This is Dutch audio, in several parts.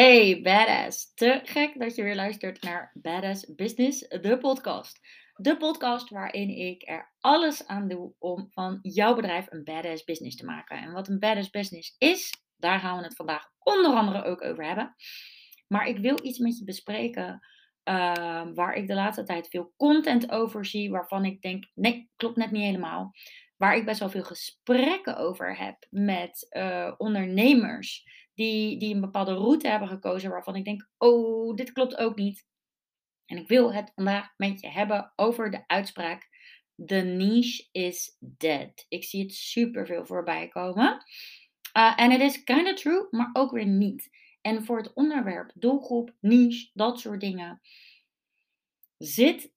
Hey badass, te gek dat je weer luistert naar Badass Business, de podcast. De podcast waarin ik er alles aan doe om van jouw bedrijf een badass business te maken. En wat een badass business is, daar gaan we het vandaag onder andere ook over hebben. Maar ik wil iets met je bespreken uh, waar ik de laatste tijd veel content over zie, waarvan ik denk, nee, klopt net niet helemaal. Waar ik best wel veel gesprekken over heb met uh, ondernemers die, die een bepaalde route hebben gekozen waarvan ik denk, oh, dit klopt ook niet. En ik wil het vandaag met je hebben over de uitspraak, the niche is dead. Ik zie het super veel voorbij komen. Uh, en het is kind of true, maar ook weer niet. En voor het onderwerp, doelgroep, niche, dat soort dingen, zit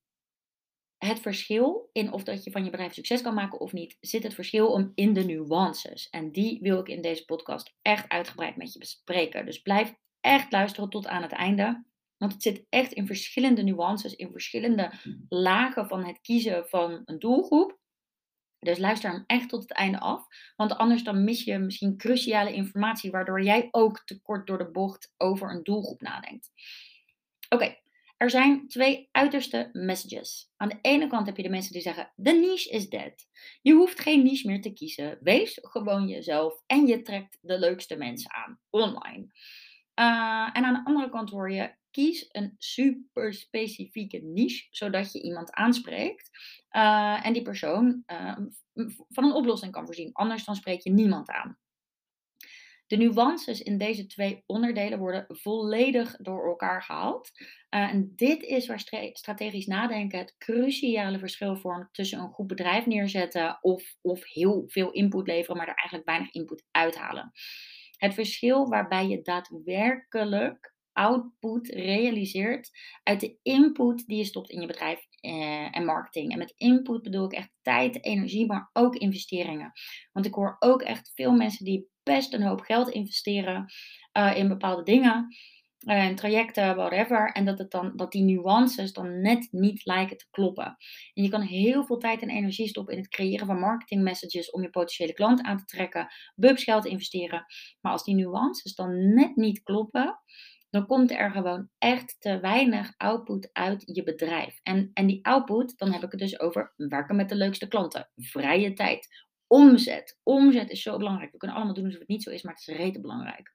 het verschil in of dat je van je bedrijf succes kan maken of niet, zit het verschil om in de nuances. En die wil ik in deze podcast echt uitgebreid met je bespreken. Dus blijf echt luisteren tot aan het einde. Want het zit echt in verschillende nuances, in verschillende lagen van het kiezen van een doelgroep. Dus luister hem echt tot het einde af. Want anders dan mis je misschien cruciale informatie, waardoor jij ook te kort door de bocht over een doelgroep nadenkt. Oké, er zijn twee uiterste messages. Aan de ene kant heb je de mensen die zeggen: de niche is dead. Je hoeft geen niche meer te kiezen. Wees gewoon jezelf en je trekt de leukste mensen aan online. Uh, en aan de andere kant hoor je: kies een super specifieke niche, zodat je iemand aanspreekt uh, en die persoon uh, van een oplossing kan voorzien. Anders dan spreek je niemand aan. De nuances in deze twee onderdelen worden volledig door elkaar gehaald. Uh, en dit is waar strategisch nadenken het cruciale verschil vormt tussen een goed bedrijf neerzetten of, of heel veel input leveren, maar er eigenlijk weinig input uithalen. Het verschil waarbij je daadwerkelijk output realiseert uit de input die je stopt in je bedrijf eh, en marketing. En met input bedoel ik echt tijd, energie, maar ook investeringen. Want ik hoor ook echt veel mensen die best een hoop geld investeren uh, in bepaalde dingen. En trajecten, whatever. En dat, het dan, dat die nuances dan net niet lijken te kloppen. En je kan heel veel tijd en energie stoppen in het creëren van marketing messages om je potentiële klant aan te trekken. Bubs geld investeren. Maar als die nuances dan net niet kloppen, dan komt er gewoon echt te weinig output uit je bedrijf. En, en die output, dan heb ik het dus over werken met de leukste klanten, vrije tijd, omzet. Omzet is zo belangrijk. We kunnen allemaal doen alsof het niet zo is, maar het is rete belangrijk.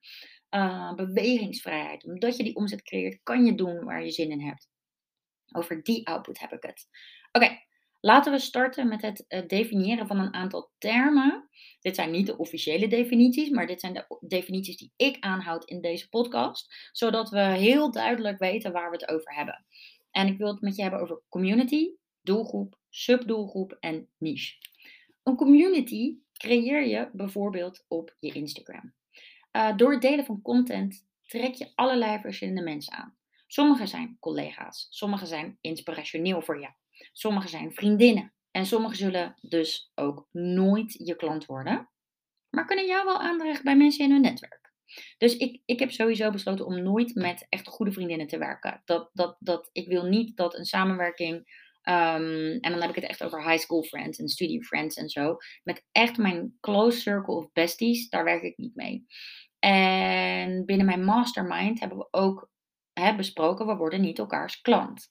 Uh, bewegingsvrijheid. Omdat je die omzet creëert, kan je doen waar je zin in hebt. Over die output heb ik het. Oké, laten we starten met het uh, definiëren van een aantal termen. Dit zijn niet de officiële definities, maar dit zijn de definities die ik aanhoud in deze podcast. Zodat we heel duidelijk weten waar we het over hebben. En ik wil het met je hebben over community, doelgroep, subdoelgroep en niche. Een community creëer je bijvoorbeeld op je Instagram. Uh, door het delen van content trek je allerlei verschillende mensen aan. Sommige zijn collega's, sommige zijn inspirationeel voor jou, sommige zijn vriendinnen en sommige zullen dus ook nooit je klant worden, maar kunnen jou wel aandreven bij mensen in hun netwerk. Dus ik, ik heb sowieso besloten om nooit met echt goede vriendinnen te werken. Dat, dat, dat, ik wil niet dat een samenwerking Um, en dan heb ik het echt over high school friends en studie friends en zo. Met echt mijn close circle of besties, daar werk ik niet mee. En binnen mijn mastermind hebben we ook hè, besproken, we worden niet elkaars klant.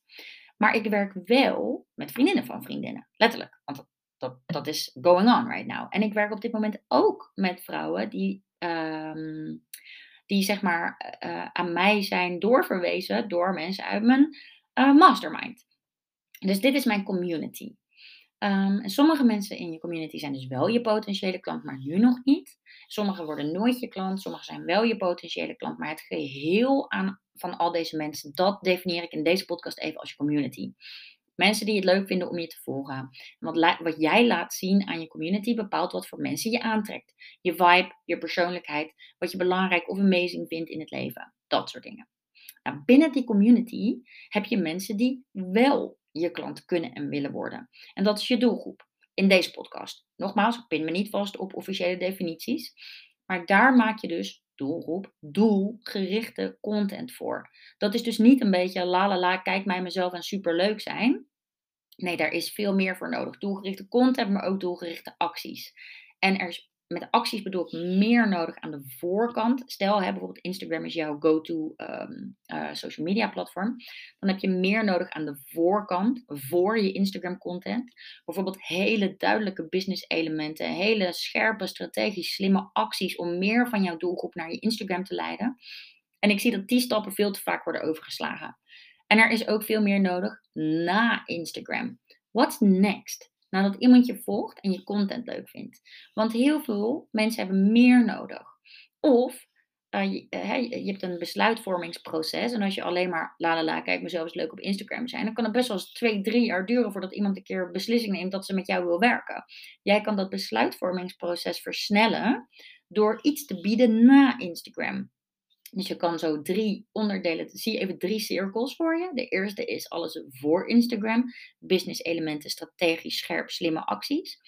Maar ik werk wel met vriendinnen van vriendinnen, letterlijk. Want dat, dat, is going on right now. En ik werk op dit moment ook met vrouwen die, um, die zeg maar uh, aan mij zijn doorverwezen door mensen uit mijn uh, mastermind. Dus dit is mijn community. En sommige mensen in je community zijn dus wel je potentiële klant, maar nu nog niet. Sommigen worden nooit je klant, sommigen zijn wel je potentiële klant. Maar het geheel aan, van al deze mensen, dat definieer ik in deze podcast even als je community. Mensen die het leuk vinden om je te volgen. Wat, wat jij laat zien aan je community bepaalt wat voor mensen je aantrekt. Je vibe, je persoonlijkheid, wat je belangrijk of amazing vindt in het leven. Dat soort dingen. Nou, binnen die community heb je mensen die wel je klant kunnen en willen worden. En dat is je doelgroep in deze podcast. Nogmaals, pin me niet vast op officiële definities, maar daar maak je dus doelgroep, doelgerichte content voor. Dat is dus niet een beetje la la la, kijk mij mezelf en superleuk zijn. Nee, daar is veel meer voor nodig. Doelgerichte content, maar ook doelgerichte acties. En er is met acties bedoel ik meer nodig aan de voorkant. Stel, hè, bijvoorbeeld Instagram is jouw go-to ehm, eh, social media platform. Dan heb je meer nodig aan de voorkant voor je Instagram content. Bijvoorbeeld hele duidelijke business elementen, hele scherpe, strategisch slimme acties om meer van jouw doelgroep naar je Instagram te leiden. En ik zie dat die stappen veel te vaak worden overgeslagen. En er is ook veel meer nodig na Instagram. What's next? Nadat iemand je volgt en je content leuk vindt. Want heel veel mensen hebben meer nodig. Of uh, je, uh, je, hebt een besluitvormingsproces. En als je alleen maar la la la, kijk mezelf eens leuk op Instagram zijn. Dan kan het best wel eens twee, drie jaar duren voordat iemand een keer beslissing neemt dat ze met jou wil werken. Jij kan dat besluitvormingsproces versnellen door iets te bieden na Instagram. Dus je kan zo drie onderdelen, zie even drie cirkels voor je. De eerste is alles voor Instagram, business elementen, strategisch, scherp, slimme acties.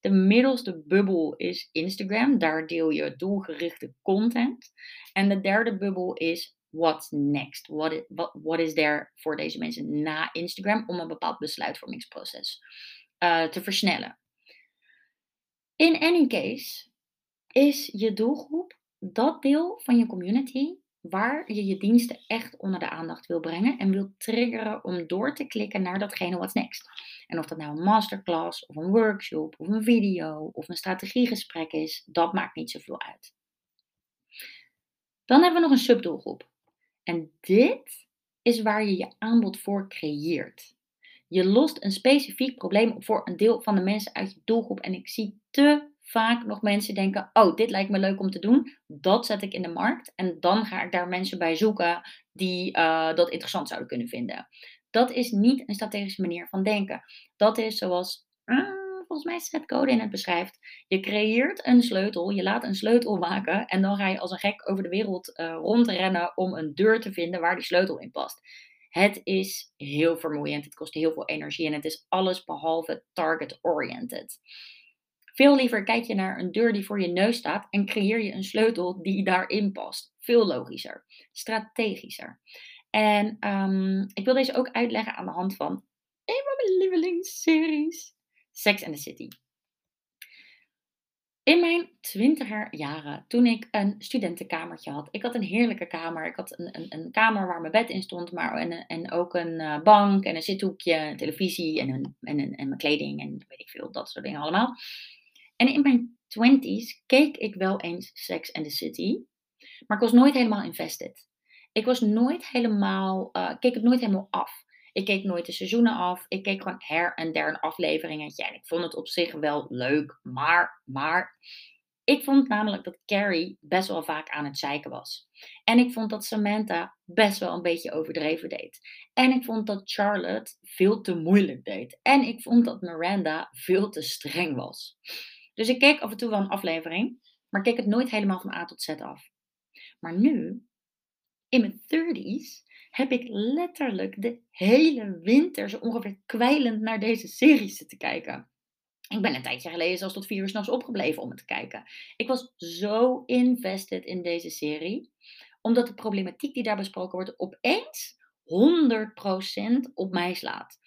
De middelste bubbel is Instagram, daar deel je doelgerichte content. En de derde bubbel is what's next? What is, what, what is there voor deze mensen na Instagram om een bepaald besluitvormingsproces uh, te versnellen? In any case is je doelgroep dat deel van je community waar je je diensten echt onder de aandacht wil brengen en wil triggeren om door te klikken naar datgene what's next. En of dat nou een masterclass of een workshop of een video of een strategiegesprek is, dat maakt niet zoveel uit. Dan hebben we nog een subdoelgroep. En dit is waar je je aanbod voor creëert. Je lost een specifiek probleem voor een deel van de mensen uit je doelgroep. En ik zie te vaak nog mensen denken: Oh, dit lijkt me leuk om te doen. Dat zet ik in de markt. En dan ga ik daar mensen bij zoeken die uh, dat interessant zouden kunnen vinden. Dat is niet een strategische manier van denken. Dat is zoals. Uh, volgens mij Seth Godin het beschrijft. Je creëert een sleutel, je laat een sleutel maken en dan ga je als een gek over de wereld uh, rondrennen om een deur te vinden waar die sleutel in past. Het is heel vermoeiend, het kost heel veel energie en het is alles behalve target-oriented. Veel liever kijk je naar een deur die voor je neus staat en creëer je een sleutel die daarin past. Veel logischer, strategischer. En um, ik wil deze ook uitleggen aan de hand van een van mijn lievelingsseries, Sex and the City. In mijn twintiger jaren, toen ik een studentenkamertje had. Ik had een heerlijke kamer. Ik had een, een, een kamer waar mijn bed in stond, maar en, en ook een uh, bank en een zithoekje, een televisie en, en, een, en mijn kleding en weet ik veel, dat soort dingen allemaal. En in mijn twenties keek ik wel eens Sex and the City, maar ik was nooit helemaal invested. Ik was nooit helemaal, uh, keek het nooit helemaal af. Ik keek nooit de seizoenen af. Ik keek gewoon her en der een afleveringetje. En ik vond het op zich wel leuk. Maar, maar. Ik vond namelijk dat Carrie best wel vaak aan het zeiken was. En ik vond dat Samantha best wel een beetje overdreven deed. En ik vond dat Charlotte veel te moeilijk deed. En ik vond dat Miranda veel te streng was. Dus ik keek af en toe wel een aflevering, maar keek het nooit helemaal van A tot Z af. Maar nu, in mijn 30s, heb ik letterlijk de hele winter zo ongeveer kwijlend naar deze series zitten kijken. Ik ben een tijdje geleden zelfs tot vier uur s'nachts opgebleven om het te kijken. Ik was zo invested in deze serie, omdat de problematiek die daar besproken wordt opeens 100% op mij slaat.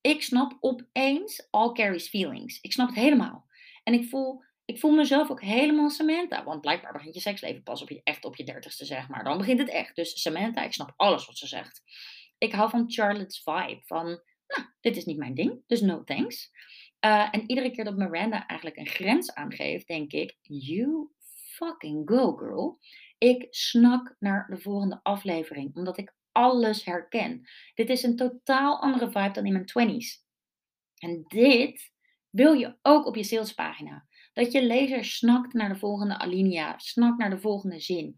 Ik snap opeens all Carrie's feelings. Ik snap het helemaal. En ik voel, ik voel mezelf ook helemaal Samantha. Want blijkbaar begint je seksleven pas op je, echt op je dertigste, zeg maar. Dan begint het echt. Dus Samantha, ik snap alles wat ze zegt. Ik hou van Charlotte's vibe. Van, nou, dit is niet mijn ding, dus no thanks. Uh, en iedere keer dat Miranda eigenlijk een grens aangeeft, denk ik, you fucking go girl. Ik snak naar de volgende aflevering, omdat ik alles herken. Dit is een totaal andere vibe dan in mijn twenties. En dit wil je ook op je salespagina. Dat je lezer snakt naar de volgende alinea, snakt naar de volgende zin.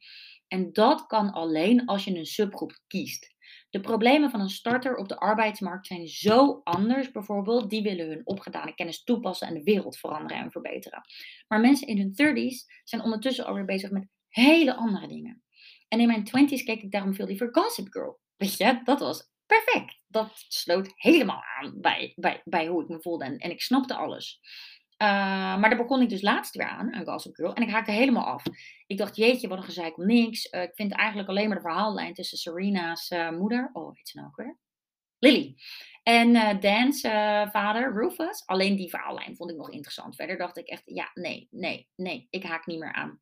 En dat kan alleen als je een subgroep kiest. De problemen van een starter op de arbeidsmarkt zijn zo anders. Bijvoorbeeld, die willen hun opgedane kennis toepassen en de wereld veranderen en verbeteren. Maar mensen in hun 30s zijn ondertussen alweer bezig met hele andere dingen. En in mijn 20s keek ik daarom veel liever Gossip Girl. Weet je, dat was perfect. Dat sloot helemaal aan bij, bij, bij hoe ik me voelde en, en ik snapte alles. Uh, maar daar begon ik dus laatst weer aan, aan Gossip Girl. En ik haakte helemaal af. Ik dacht, jeetje, wat een gezeik om niks. Uh, ik vind eigenlijk alleen maar de verhaallijn tussen Serena's uh, moeder. Oh, heet ze nou ook weer? Lily. En Dan's vader, Rufus, alleen die verhaallijn vond ik nog interessant. Verder dacht ik echt, ja, nee, nee, nee, ik haak niet meer aan.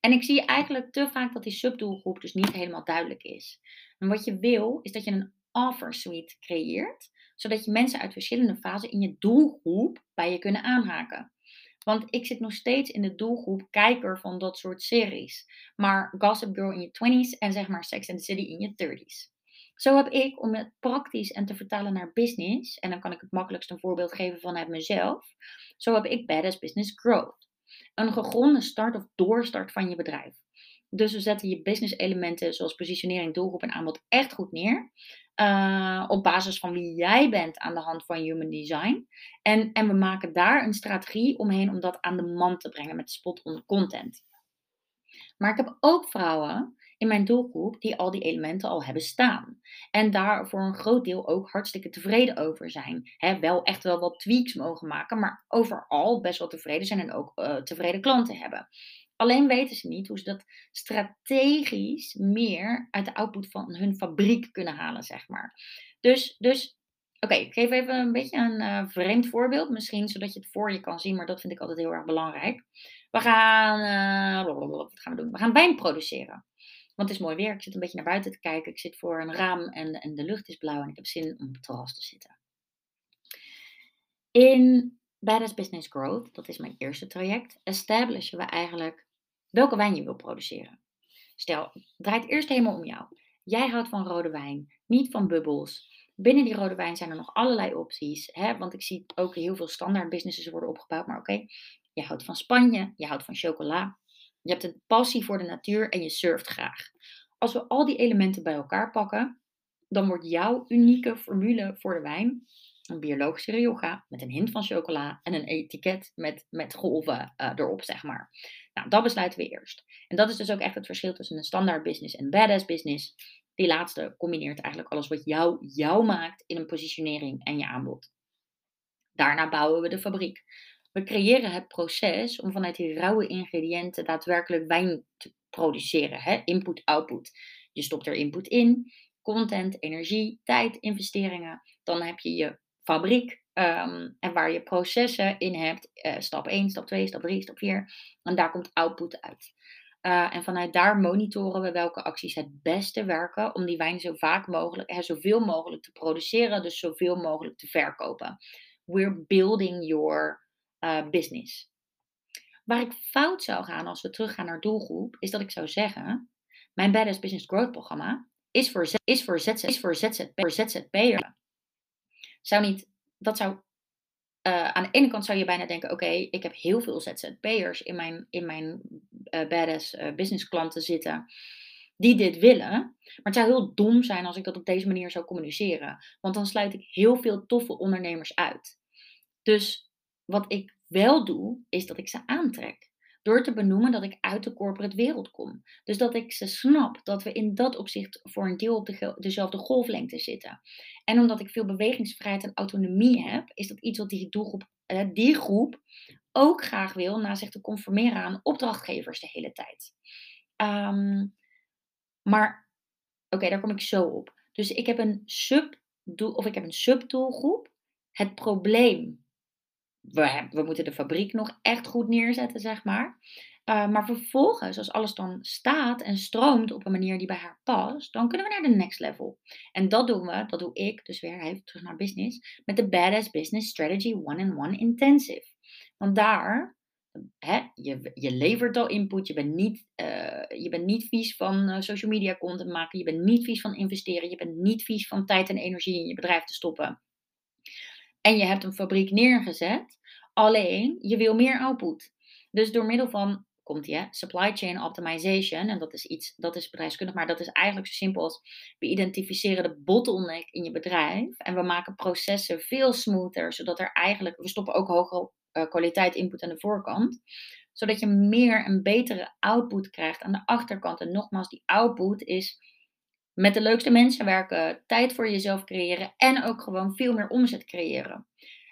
En ik zie eigenlijk te vaak dat die subdoelgroep dus niet helemaal duidelijk is. En wat je wil, is dat je een offer suite creëert, zodat je mensen uit verschillende fasen in je doelgroep bij je kunnen aanhaken. Want ik zit nog steeds in de doelgroep kijker van dat soort series. Maar Gossip Girl in je 20s en zeg maar Sex and the City in je 30s. Zo heb ik, om het praktisch en te vertalen naar business, en dan kan ik het makkelijkst een voorbeeld geven vanuit mezelf. Zo heb ik Badass Business Growth. Een gegronde start of doorstart van je bedrijf. Dus we zetten je business elementen zoals positionering, doelgroep en aanbod echt goed neer. Uh, op basis van wie jij bent aan de hand van human design. En, en we maken daar een strategie omheen om dat aan de man te brengen met spot-on content. Maar ik heb ook vrouwen in mijn doelgroep die al die elementen al hebben staan. En daar voor een groot deel ook hartstikke tevreden over zijn. He, wel echt wel wat tweaks mogen maken, maar overal best wel tevreden zijn en ook uh, tevreden klanten hebben. Alleen weten ze niet hoe ze dat strategisch meer uit de output van hun fabriek kunnen halen, zeg maar. Dus, dus oké, ik geef even een beetje een uh, vreemd voorbeeld, misschien zodat je het voor je kan zien, maar dat vind ik altijd heel erg belangrijk. We gaan, uh, wat gaan we doen? We gaan wijn produceren. Want het is mooi weer, ik zit een beetje naar buiten te kijken. Ik zit voor een raam en, en de lucht is blauw en ik heb zin om op het terras te zitten. In Badass Business Growth, dat is mijn eerste traject, establishen we eigenlijk welke wijn je wil produceren. Stel, draait eerst helemaal om jou. Jij houdt van rode wijn, niet van bubbels. Binnen die rode wijn zijn er nog allerlei opties. Hè? Want ik zie ook heel veel standaard businesses worden opgebouwd. Maar oké, je houdt van Spanje, je houdt van chocola. Je hebt een passie voor de natuur en je surft graag. Als we al die elementen bij elkaar pakken, dan wordt jouw unieke formule voor de wijn een biologische rioja met een hint van chocola en een etiket met, met golven uh, erop, zeg maar. Nou, dat besluiten we eerst. En dat is dus ook echt het verschil tussen een standaard business en badass business. Die laatste combineert eigenlijk alles wat jou, jou maakt in een positionering en je aanbod. Daarna bouwen we de fabriek. We creëren het proces om vanuit die rauwe ingrediënten daadwerkelijk wijn te produceren. Input-output. Je stopt er input in, content, energie, tijd, investeringen. Dan heb je je fabriek um, en waar je processen in hebt. Uh, stap 1, stap 2, stap 3, stap 4. En daar komt output uit. Uh, en vanuit daar monitoren we welke acties het beste werken om die wijn zo vaak mogelijk, hè, zoveel mogelijk te produceren, dus zoveel mogelijk te verkopen. We're building your uh, business. Waar ik fout zou gaan als we teruggaan naar doelgroep, is dat ik zou zeggen: Mijn Badass Business Growth programma is voor, is voor, ZZ, is voor, ZZP, voor ZZP'er. Zou niet, dat zou, uh, aan de ene kant zou je bijna denken: Oké, ik heb heel veel ZZP'ers in mijn, in mijn uh, Badass Business klanten zitten die dit willen. Maar het zou heel dom zijn als ik dat op deze manier zou communiceren. Want dan sluit ik heel veel toffe ondernemers uit. Dus wat ik wel doe, is dat ik ze aantrek. Door te benoemen dat ik uit de corporate wereld kom. Dus dat ik ze snap dat we in dat opzicht voor een deel op de, dezelfde golflengte zitten. En omdat ik veel bewegingsvrijheid en autonomie heb, is dat iets wat die doelgroep, eh, die groep ook graag wil na zich te conformeren aan opdrachtgevers de hele tijd. Um, maar oké, daar kom ik zo op. Dus ik heb een sub of ik heb een subdoelgroep. Het probleem we, we moeten de fabriek nog echt goed neerzetten, zeg maar. Uh, maar vervolgens, als alles dan staat en stroomt op een manier die bij haar past, dan kunnen we naar de next level. En dat doen we, dat doe ik, dus weer even terug naar business, met de Badass Business Strategy One-on-One Intensive. Want daar, hè, je, je levert al input, je bent niet, uh, je bent niet vies van uh, social media content maken, je bent niet vies van investeren, je bent niet vies van tijd en energie in je bedrijf te stoppen. En je hebt een fabriek neergezet Alleen, je wil meer output. Dus door middel van, komt die, supply chain optimization, en dat is iets, dat is bedrijfskundig, maar dat is eigenlijk zo simpel als we identificeren de bottleneck in je bedrijf en we maken processen veel smoother, zodat er eigenlijk, we stoppen ook hogere uh, kwaliteit input aan de voorkant, zodat je meer en betere output krijgt aan de achterkant. En nogmaals, die output is met de leukste mensen werken, tijd voor jezelf creëren en ook gewoon veel meer omzet creëren.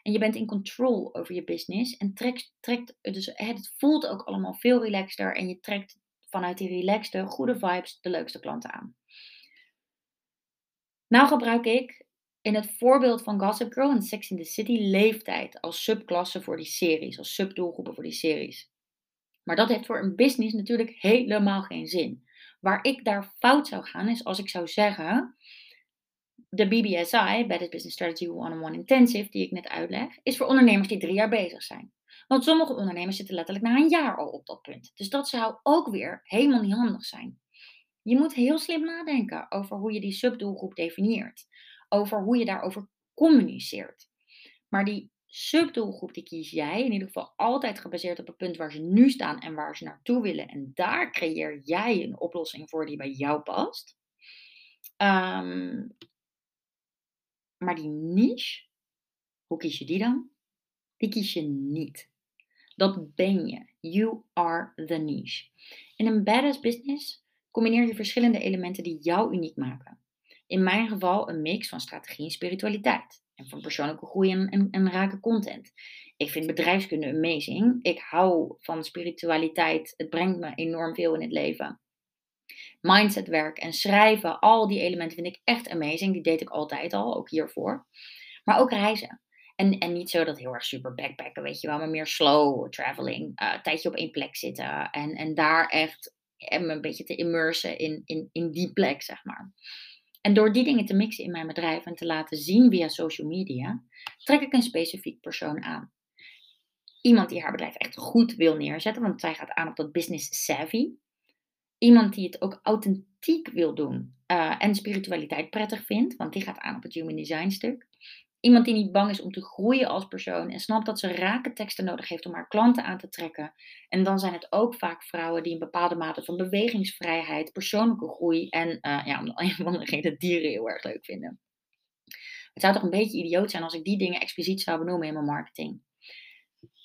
En je bent in control over je business. En trekt, trekt dus het voelt ook allemaal veel relaxter. En je trekt vanuit die relaxte, goede vibes de leukste klanten aan. Nou gebruik ik in het voorbeeld van Gossip Girl en Sex in the City leeftijd als subklasse voor die series, als subdoelgroepen voor die series. Maar dat heeft voor een business natuurlijk helemaal geen zin. Waar ik daar fout zou gaan is als ik zou zeggen, de BBSI, Business Strategy One-on-One Intensive, die ik net uitleg, is voor ondernemers die drie jaar bezig zijn. Want sommige ondernemers zitten letterlijk na een jaar al op dat punt. Dus dat zou ook weer helemaal niet handig zijn. Je moet heel slim nadenken over hoe je die subdoelgroep definieert. Over hoe je daarover communiceert. Maar die subdoelgroep die kies jij in ieder geval altijd gebaseerd op het punt waar ze nu staan en waar ze naartoe willen. En daar creëer jij een oplossing voor die bij jou past. Um, maar die niche, hoe kies je die dan? Die kies je niet. Dat ben je. You are the niche. In een badass business combineer je verschillende elementen die jou uniek maken. In mijn geval een mix van strategie en spiritualiteit. En van persoonlijke groei en, en, en rake content. Ik vind bedrijfskunde amazing. Ik hou van spiritualiteit. Het brengt me enorm veel in het leven. Mindsetwerk en schrijven, al die elementen vind ik echt amazing. Die deed ik altijd al, ook hiervoor. Maar ook reizen. En, en niet zo dat heel erg super backpacken, weet je wel, maar meer slow traveling. Uh, tijdje op één plek zitten en, en daar echt me een beetje te immersen in, in, in die plek, zeg maar. En door die dingen te mixen in mijn bedrijf en te laten zien via social media, trek ik een specifiek persoon aan. Iemand die haar bedrijf echt goed wil neerzetten, want zij gaat aan op dat business savvy. Iemand die het ook authentiek wil doen uh, en spiritualiteit prettig vindt, want die gaat aan op het human design stuk. Iemand die niet bang is om te groeien als persoon en snapt dat ze rake teksten nodig heeft om haar klanten aan te trekken. En dan zijn het ook vaak vrouwen die een bepaalde mate van bewegingsvrijheid, persoonlijke groei en uh, ja, om een of andere reden dieren heel erg leuk vinden. Het zou toch een beetje idioot zijn als ik die dingen expliciet zou benoemen in mijn marketing.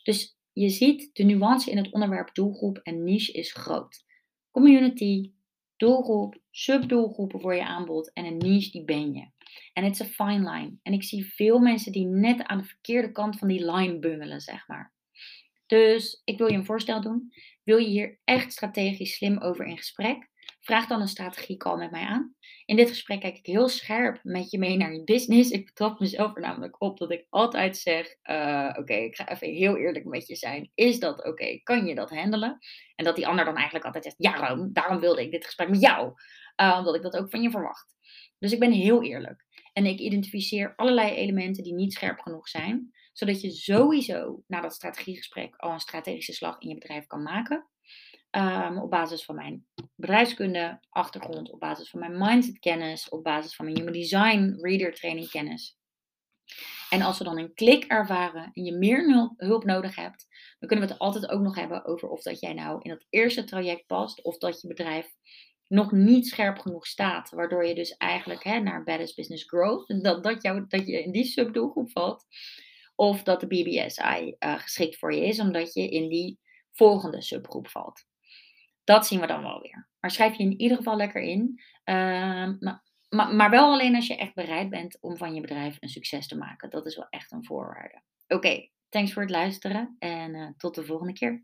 Dus je ziet, de nuance in het onderwerp doelgroep en niche is groot. Community, doelgroep, subdoelgroepen voor je aanbod en een niche die ben je. En het is een fine line. En ik zie veel mensen die net aan de verkeerde kant van die line bungelen, zeg maar. Dus ik wil je een voorstel doen. Wil je hier echt strategisch slim over in gesprek? Vraag dan een strategiecall met mij aan. In dit gesprek kijk ik heel scherp met je mee naar je business. Ik betrap mezelf er namelijk op dat ik altijd zeg: uh, Oké, ik ga even heel eerlijk met je zijn. Is dat oké? Kan je dat handelen? En dat die ander dan eigenlijk altijd zegt: Ja, daarom, daarom wilde ik dit gesprek met jou. Uh, omdat ik dat ook van je verwacht. Dus ik ben heel eerlijk. En ik identificeer allerlei elementen die niet scherp genoeg zijn, zodat je sowieso na dat strategiegesprek al een strategische slag in je bedrijf kan maken. Um, op basis van mijn bedrijfskunde achtergrond, op basis van mijn mindset kennis, op basis van mijn human design reader training kennis. En als we dan een klik ervaren en je meer hulp nodig hebt, dan kunnen we het altijd ook nog hebben over of dat jij nou in dat eerste traject past of dat je bedrijf nog niet scherp genoeg staat. Waardoor je dus eigenlijk hè, naar Badass Business Growth, dat, dat, jou, dat je in die subdoelgroep valt. Of dat de BBSI uh, geschikt voor je is, omdat je in die volgende subgroep valt. Dat zien we dan wel weer. Maar schrijf je in ieder geval lekker in. Uh, maar, maar, wel alleen als je echt bereid bent om van je bedrijf een succes te maken. Dat is wel echt een voorwaarde. Oké, thanks voor het luisteren en uh, tot de volgende keer.